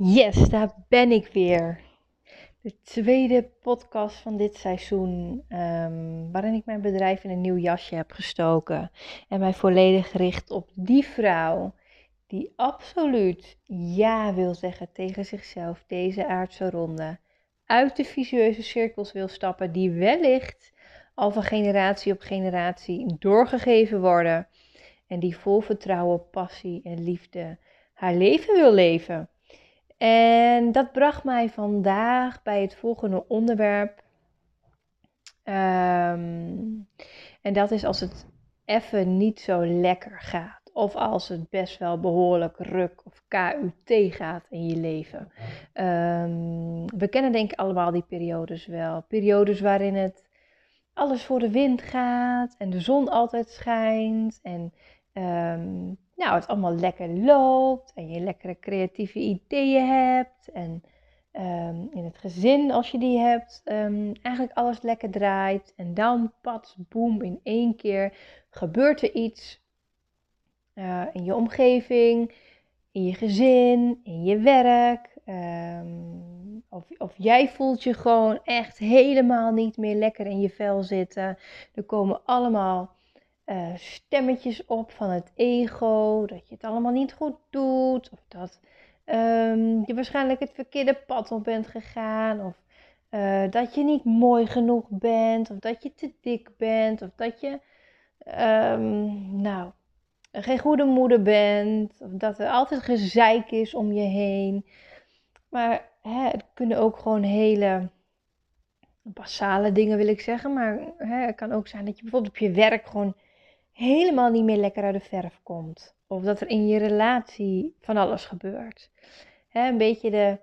Yes, daar ben ik weer. De tweede podcast van dit seizoen, ehm, waarin ik mijn bedrijf in een nieuw jasje heb gestoken en mij volledig richt op die vrouw die absoluut ja wil zeggen tegen zichzelf deze aardse ronde, uit de visueuze cirkels wil stappen die wellicht al van generatie op generatie doorgegeven worden en die vol vertrouwen, passie en liefde haar leven wil leven. En dat bracht mij vandaag bij het volgende onderwerp. Ehm, en dat is als het even niet zo lekker gaat. Of als het best wel behoorlijk ruk of KUT gaat in je leven. Ehm, we kennen denk ik allemaal die periodes wel. Periodes waarin het alles voor de wind gaat en de zon altijd schijnt. En um, nou, het allemaal lekker loopt en je lekkere creatieve ideeën hebt. En ehm, in het gezin, als je die hebt, um, eigenlijk alles lekker draait. En dan, pats, boem, in één keer gebeurt er iets uh, in je omgeving, in je gezin, in je werk. Of, of jij voelt je gewoon echt helemaal niet meer lekker in je vel zitten. Er komen allemaal uh, stemmetjes op van het ego, dat je het allemaal niet goed doet, of dat um, je waarschijnlijk het verkeerde pad op bent gegaan, of uh, dat je niet mooi genoeg bent, of dat je te dik bent, of dat je, um, nou, geen goede moeder bent, of dat er altijd gezeik is om je heen. Maar hè, het kunnen ook gewoon hele basale dingen, wil ik zeggen. Maar hè, het kan ook zijn dat je bijvoorbeeld op je werk gewoon helemaal niet meer lekker uit de verf komt. Of dat er in je relatie van alles gebeurt. Hè, een beetje de,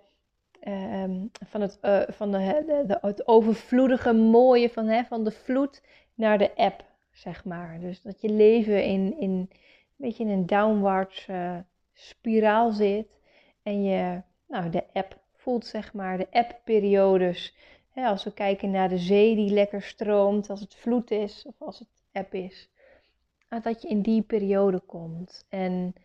uh, van, het, uh, van de, de, het overvloedige mooie van, hè, van de vloed naar de app, zeg maar. Dus dat je leven in, in een beetje in een downwards uh, spiraal zit. En je nou, de app voelt, zeg maar, de app-periodes. als we kijken naar de zee die lekker stroomt, als het vloed is of als het app is dat je in die periode komt. En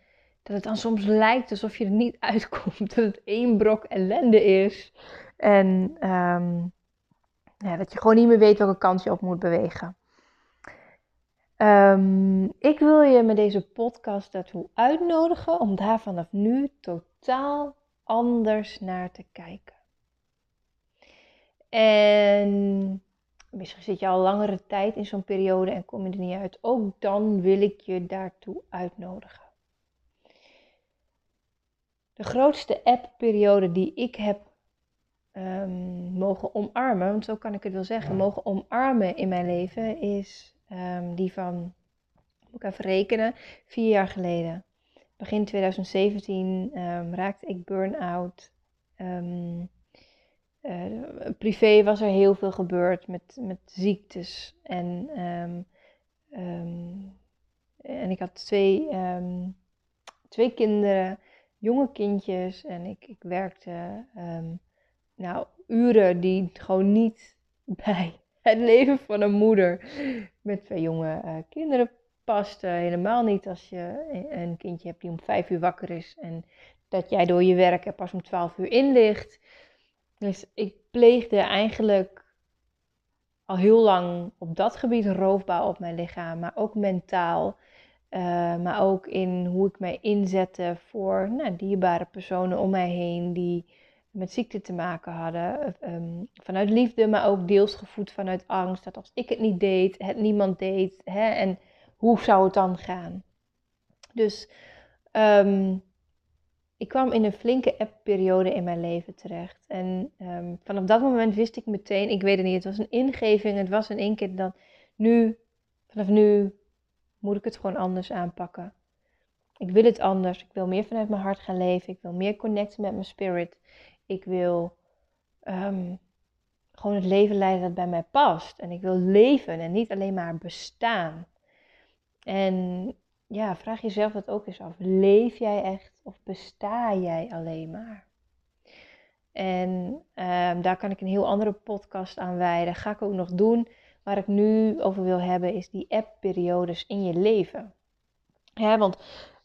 dat het dan soms lijkt alsof je er niet uitkomt. Dat het één brok ellende is. En um, ja, dat je gewoon niet meer weet welke kant je op moet bewegen. Um, ik wil je met deze podcast daartoe uitnodigen om daar vanaf nu totaal anders naar te kijken. En Misschien zit je al langere tijd in zo'n periode en kom je er niet uit. Ook dan wil ik je daartoe uitnodigen. De grootste app-periode die ik heb um, mogen omarmen, want zo kan ik het wel zeggen, mogen omarmen in mijn leven, is um, die van, moet ik even rekenen, vier jaar geleden. Begin 2017 um, ehm, raakte ik burn-out. Uh, privé was er heel veel gebeurd met, met ziektes. En, um, um, en ik had twee, um, twee kinderen, jonge kindjes. En ik, ik werkte nou, uren die gewoon niet bij het leven van een moeder met twee jonge uh, kinderen pasten. Helemaal niet als je een kindje hebt die om vijf uur wakker is. En dat jij door je werk er pas om twaalf uur in ligt. Dus ik pleegde eigenlijk al heel lang op dat gebied roofbouw op mijn lichaam, maar ook mentaal. Uh, maar ook in hoe ik mij inzette voor nou, dierbare personen om mij heen die met ziekte te maken hadden. Um, vanuit liefde, maar ook deels gevoed vanuit angst. Dat als ik het niet deed, het niemand deed. Hè, en hoe zou het dan gaan? Dus um, ik kwam in een flinke app-periode in mijn leven terecht. En um, vanaf dat moment wist ik meteen, ik weet het niet, het was een ingeving, het was één keer dan, nu, vanaf nu moet ik het gewoon anders aanpakken. Ik wil het anders, ik wil meer vanuit mijn hart gaan leven, ik wil meer connecten met mijn spirit. Ik wil um, gewoon het leven leiden dat bij mij past. En ik wil leven en niet alleen maar bestaan. En ja, vraag jezelf dat ook eens af. Leef jij echt of besta jij alleen maar? En um, daar kan ik een heel andere podcast aan wijden. Ga ik ook nog doen. Waar ik nu over wil hebben is die app-periodes in je leven. Ja, want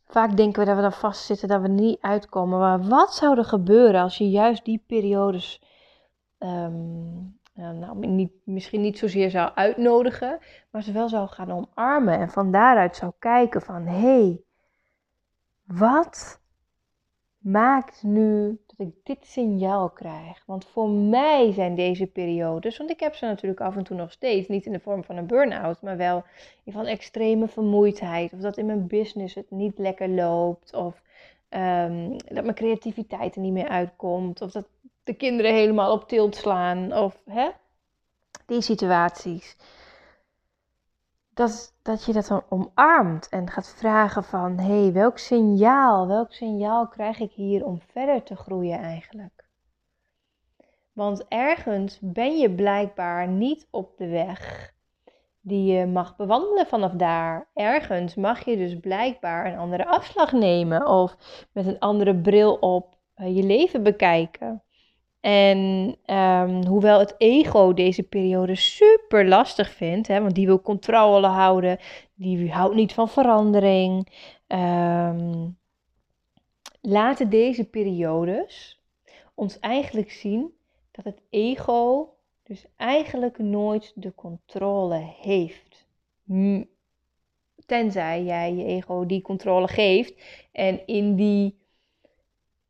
vaak denken we dat we dan vastzitten, dat we niet uitkomen. Maar wat zou er gebeuren als je juist die periodes ehm, nou, niet, misschien niet zozeer zou uitnodigen, maar ze wel zou gaan omarmen en van daaruit zou kijken van hé, hey, wat maakt nu dat ik dit signaal krijg? Want voor mij zijn deze periodes, want ik heb ze natuurlijk af en toe nog steeds, niet in de vorm van een burn-out, maar wel van extreme vermoeidheid, of dat in mijn business het niet lekker loopt, of ehm, dat mijn creativiteit er niet meer uitkomt, of dat de kinderen helemaal op tilt slaan, of hè, die situaties dat, dat je dat dan omarmt en gaat vragen van, hé, hey, welk signaal, welk signaal krijg ik hier om verder te groeien eigenlijk? Want ergens ben je blijkbaar niet op de weg die je mag bewandelen vanaf daar. Ergens mag je dus blijkbaar een andere afslag nemen of met een andere bril op eh, je leven bekijken. En ehm, hoewel het ego deze periode super lastig vindt, hè, want die wil controle houden, die houdt niet van verandering, um, laten deze periodes ons eigenlijk zien dat het ego dus eigenlijk nooit de controle heeft. Tenzij jij je ego die controle geeft en in die,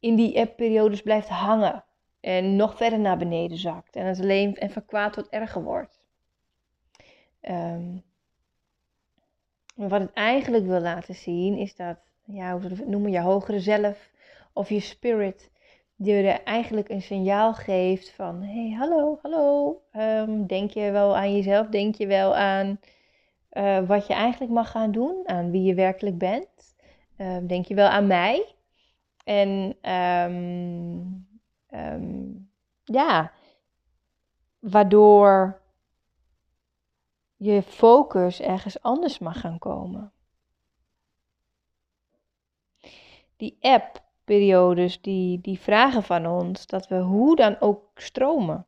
in die periodes blijft hangen en nog verder naar beneden zakt en het alleen en van kwaad tot erger wordt. Um, wat het eigenlijk wil laten zien is dat, ja, hoe zullen we het noemen, je hogere zelf of je spirit, die er eigenlijk een signaal geeft van, hey, hallo, hallo, um, denk je wel aan jezelf, denk je wel aan uh, wat je eigenlijk mag gaan doen, aan wie je werkelijk bent, um, denk je wel aan mij. En um, um, ja, waardoor je focus ergens anders mag gaan komen. Die app-periodes, die, die vragen van ons dat we hoe dan ook stromen.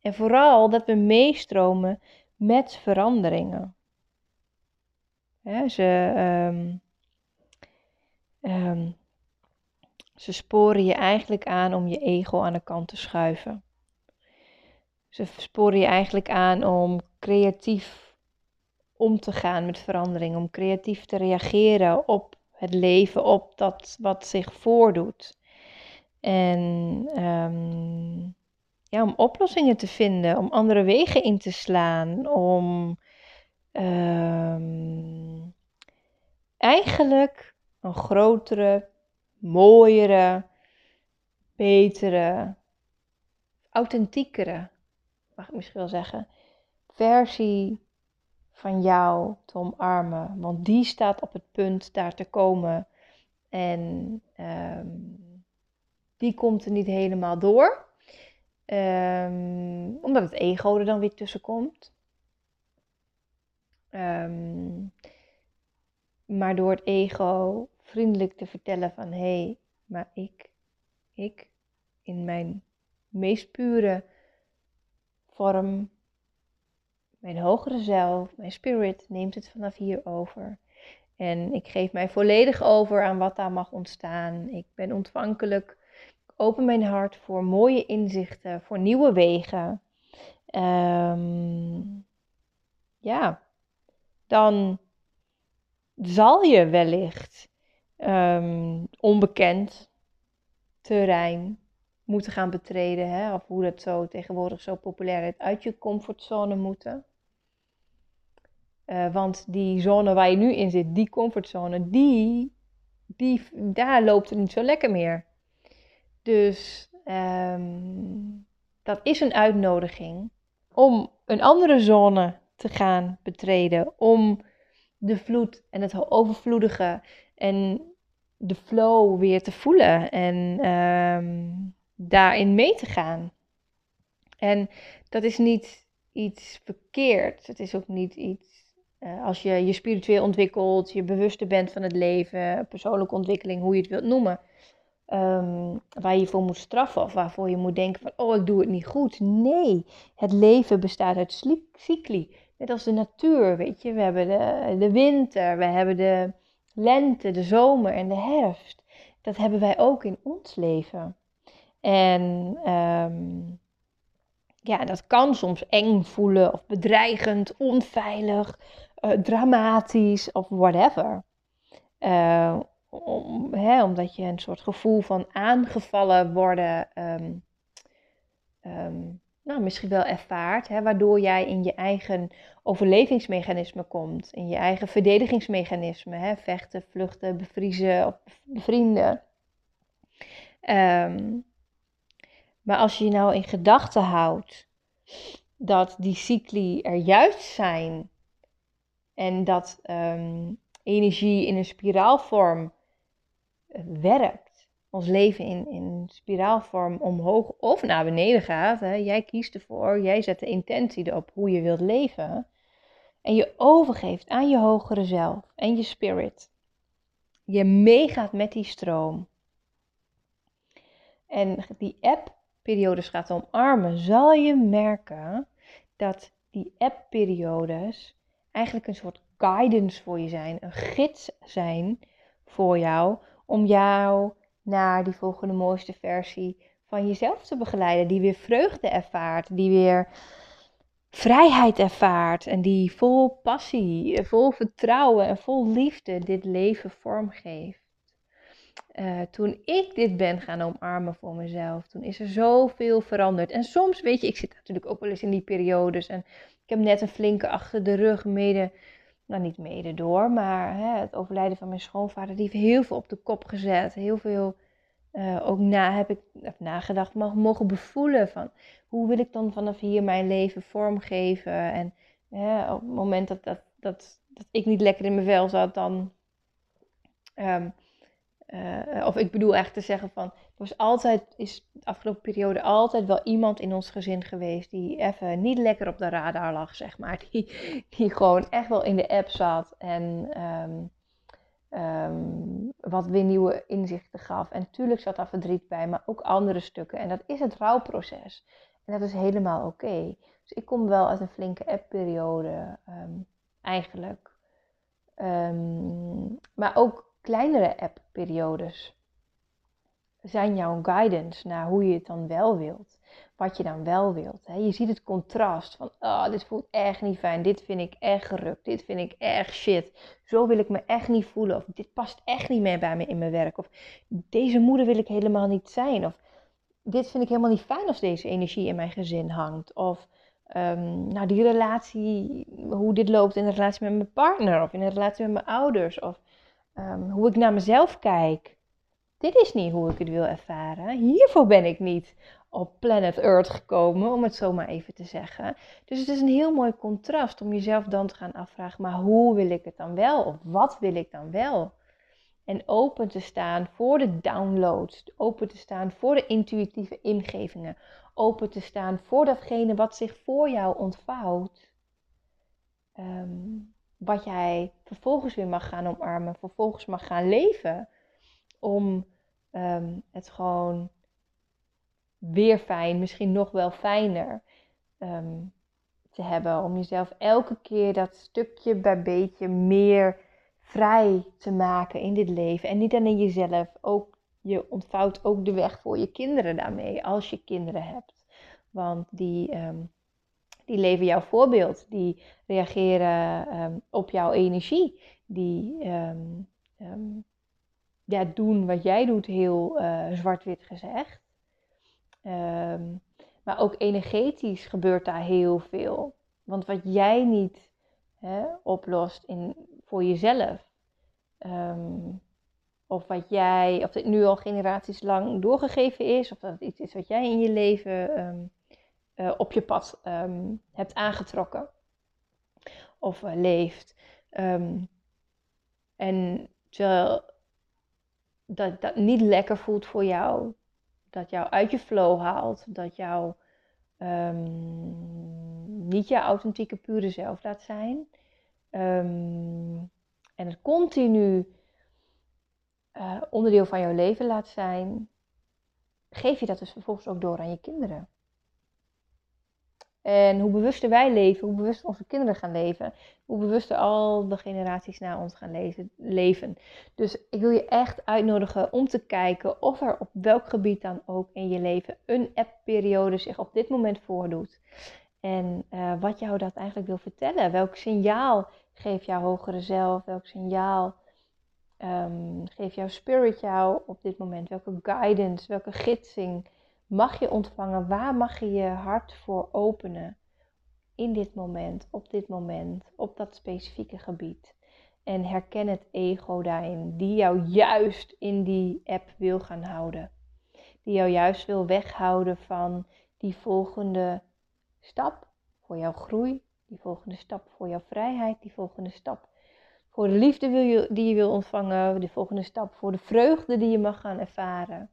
En vooral dat we meestromen met veranderingen. ze, um, um, ze sporen je eigenlijk aan om je ego aan de kant te schuiven. Ze sporen je eigenlijk aan om creatief om te gaan met verandering, om creatief te reageren op het leven, op dat wat zich voordoet. En um, ja, om oplossingen te vinden, om andere wegen in te slaan, om um, eigenlijk een grotere mooiere, betere, authentiekere, mag ik misschien wel zeggen, versie van jou te omarmen. Want die staat op het punt daar te komen. En ehm, die komt er niet helemaal door. Um, omdat het ego er dan weer tussen komt. Ehm, maar door het ego vriendelijk te vertellen van hé, hey, maar ik, ik in mijn meest pure vorm, mijn hogere zelf, mijn spirit neemt het vanaf hier over. En ik geef mij volledig over aan wat daar mag ontstaan. Ik ben ontvankelijk. Ik open mijn hart voor mooie inzichten, voor nieuwe wegen. Um, ja, dan zal je wellicht um, onbekend terrein moeten gaan betreden. Hè? Of hoe dat zo tegenwoordig zo populair is, uit je comfortzone moeten. Uh, want die zone waar je nu in zit, die comfortzone, die, die, daar loopt het niet zo lekker meer. Dus um, dat is een uitnodiging om een andere zone te gaan betreden. Om de vloed en het overvloedige en de flow weer te voelen en um, daarin mee te gaan. En dat is niet iets verkeerd. Het is ook niet iets. Uh, als je je spiritueel ontwikkelt, je bewuster bent van het leven, persoonlijke ontwikkeling, hoe je het wilt noemen. Um, waar je voor moet straffen of waarvoor je moet denken van, oh, ik doe het niet goed. Nee, het leven bestaat uit cycli. Net als de natuur, weet je. We hebben de, de winter, we hebben de, lente, de zomer en de herfst, dat hebben wij ook in ons leven. En ehm, ja, dat kan soms eng voelen of bedreigend, onveilig, uh, dramatisch of whatever. Uh, om, hè, omdat je een soort gevoel van aangevallen worden um, um, nou, misschien wel ervaart, hè, waardoor jij in je eigen overlevingsmechanisme komt, in je eigen verdedigingsmechanisme, hè, vechten, vluchten, bevriezen of bevrienden. Um, maar als je je nou in gedachten houdt dat die cycli er juist zijn en dat um, energie in een spiraalvorm eh, werkt, ons leven in, in spiraalvorm omhoog of naar beneden gaat, hè, jij kiest ervoor, jij zet de intentie erop hoe je wilt leven. En je overgeeft aan je hogere zelf en je spirit, je meegaat met die stroom. En die app periodes gaat omarmen, zal je merken dat die app-periodes eigenlijk een soort guidance voor je zijn, een gids zijn voor jou, om jou naar die volgende mooiste versie van jezelf te begeleiden, die weer vreugde ervaart, die weer vrijheid ervaart en die vol passie, vol vertrouwen en vol liefde dit leven vormgeeft. Uh, toen ik dit ben gaan omarmen voor mezelf, toen is er zoveel veranderd. En soms, weet je, ik zit natuurlijk ook wel eens in die periodes. En ik heb net een flinke achter de rug, mede, nou niet mede door, maar hè, het overlijden van mijn schoonvader, die heeft heel veel op de kop gezet. Heel veel uh, ook na heb ik heb nagedacht, mogen, mogen bevoelen van hoe wil ik dan vanaf hier mijn leven vormgeven. En op het moment dat, dat, dat, dat ik niet lekker in mijn vel zat, dan. Um, uh, of ik bedoel echt te zeggen van, er was altijd, is de afgelopen periode altijd wel iemand in ons gezin geweest die even niet lekker op de radar lag, zeg maar. Die, die gewoon echt wel in de app zat en um, um, wat weer nieuwe inzichten gaf. En tuurlijk zat daar verdriet bij, maar ook andere stukken. En dat is het rouwproces. En dat is helemaal oké. Dus ik kom wel uit een flinke app-periode, um, eigenlijk. maar ook kleinere app-periodes zijn jouw guidance naar hoe je het dan wel wilt. Wat je dan wel wilt. Je ziet het contrast van, oh, dit voelt echt niet fijn. Dit vind ik echt gerukt. Dit vind ik echt shit. Zo wil ik me echt niet voelen. Of dit past echt niet meer bij me in mijn werk. Of deze moeder wil ik helemaal niet zijn. Of dit vind ik helemaal niet fijn als deze energie in mijn gezin hangt. Of um, nou, die relatie, hoe dit loopt in de relatie met mijn partner. Of in de relatie met mijn ouders. Of Ehm, hoe ik naar mezelf kijk. Dit is niet hoe ik het wil ervaren. Hiervoor ben ik niet op planet Earth gekomen, om het zo maar even te zeggen. Dus het is een heel mooi contrast om jezelf dan te gaan afvragen, maar hoe wil ik het dan wel? Of wat wil ik dan wel? En open te staan voor de downloads, open te staan voor de intuïtieve ingevingen, open te staan voor datgene wat zich voor jou ontvouwt. Um, wat jij vervolgens weer mag gaan omarmen, vervolgens mag gaan leven. Om ehm, het gewoon weer fijn, misschien nog wel fijner ehm, te hebben. Om jezelf elke keer dat stukje bij beetje meer vrij te maken in dit leven. En niet alleen jezelf, ook je ontvouwt ook de weg voor je kinderen daarmee, als je kinderen hebt. Want die, ehm, die leven jouw voorbeeld, die reageren um, op jouw energie, die um, um, ja, doen wat jij doet, heel uh, zwart-wit gezegd. maar ook energetisch gebeurt daar heel veel. Want wat jij niet hè, oplost in, voor jezelf, of wat jij, of dit nu al generaties lang doorgegeven is, of dat het iets is wat jij in je leven uh, op je pad um, hebt aangetrokken of uh, leeft. Um, en terwijl dat, dat niet lekker voelt voor jou, dat jou uit je flow haalt, dat jou um, niet je authentieke pure zelf laat zijn. en het continu uh, onderdeel van jouw leven laat zijn, geef je dat dus vervolgens ook door aan je kinderen. En hoe bewuster wij leven, hoe bewuster onze kinderen gaan leven, hoe bewuster al de generaties na ons gaan leven, leven. Dus ik wil je echt uitnodigen om te kijken of er op welk gebied dan ook in je leven een app-periode zich op dit moment voordoet. En uh, wat jou dat eigenlijk wil vertellen. Welk signaal geeft jouw hogere zelf? Welk signaal um, geeft jouw spirit jou op dit moment? Welke guidance, welke gidsing mag je ontvangen? Waar mag je je hart voor openen? In dit moment, op dit moment, op dat specifieke gebied. En herken het ego daarin, die jou juist in die app wil gaan houden. Die jou juist wil weghouden van die volgende stap voor jouw groei, die volgende stap voor jouw vrijheid, die volgende stap voor de liefde die je wil ontvangen, die volgende stap voor de vreugde die je mag gaan ervaren,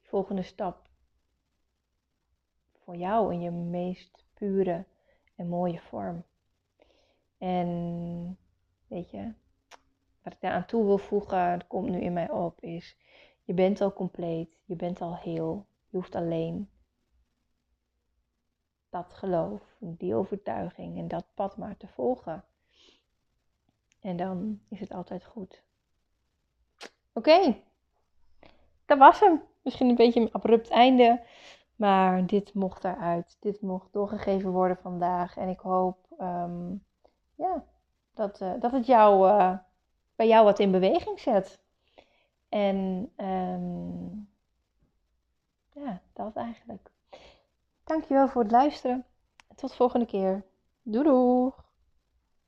die volgende stap jou in je meest pure en mooie vorm. En weet je, wat ik daar aan toe wil voegen, dat komt nu in mij op, is je bent al compleet, je bent al heel, je hoeft alleen dat geloof, die overtuiging en dat pad maar te volgen. En dan is het altijd goed. Oké, dat was hem. Misschien een beetje een abrupt einde, maar dit mocht eruit. Dit mocht doorgegeven worden vandaag. En ik hoop ehm, ja, dat, uh, dat het jou, uh, bij jou wat in beweging zet. En um, ja, dat eigenlijk. Dankjewel voor het luisteren. Tot de volgende keer. Doei!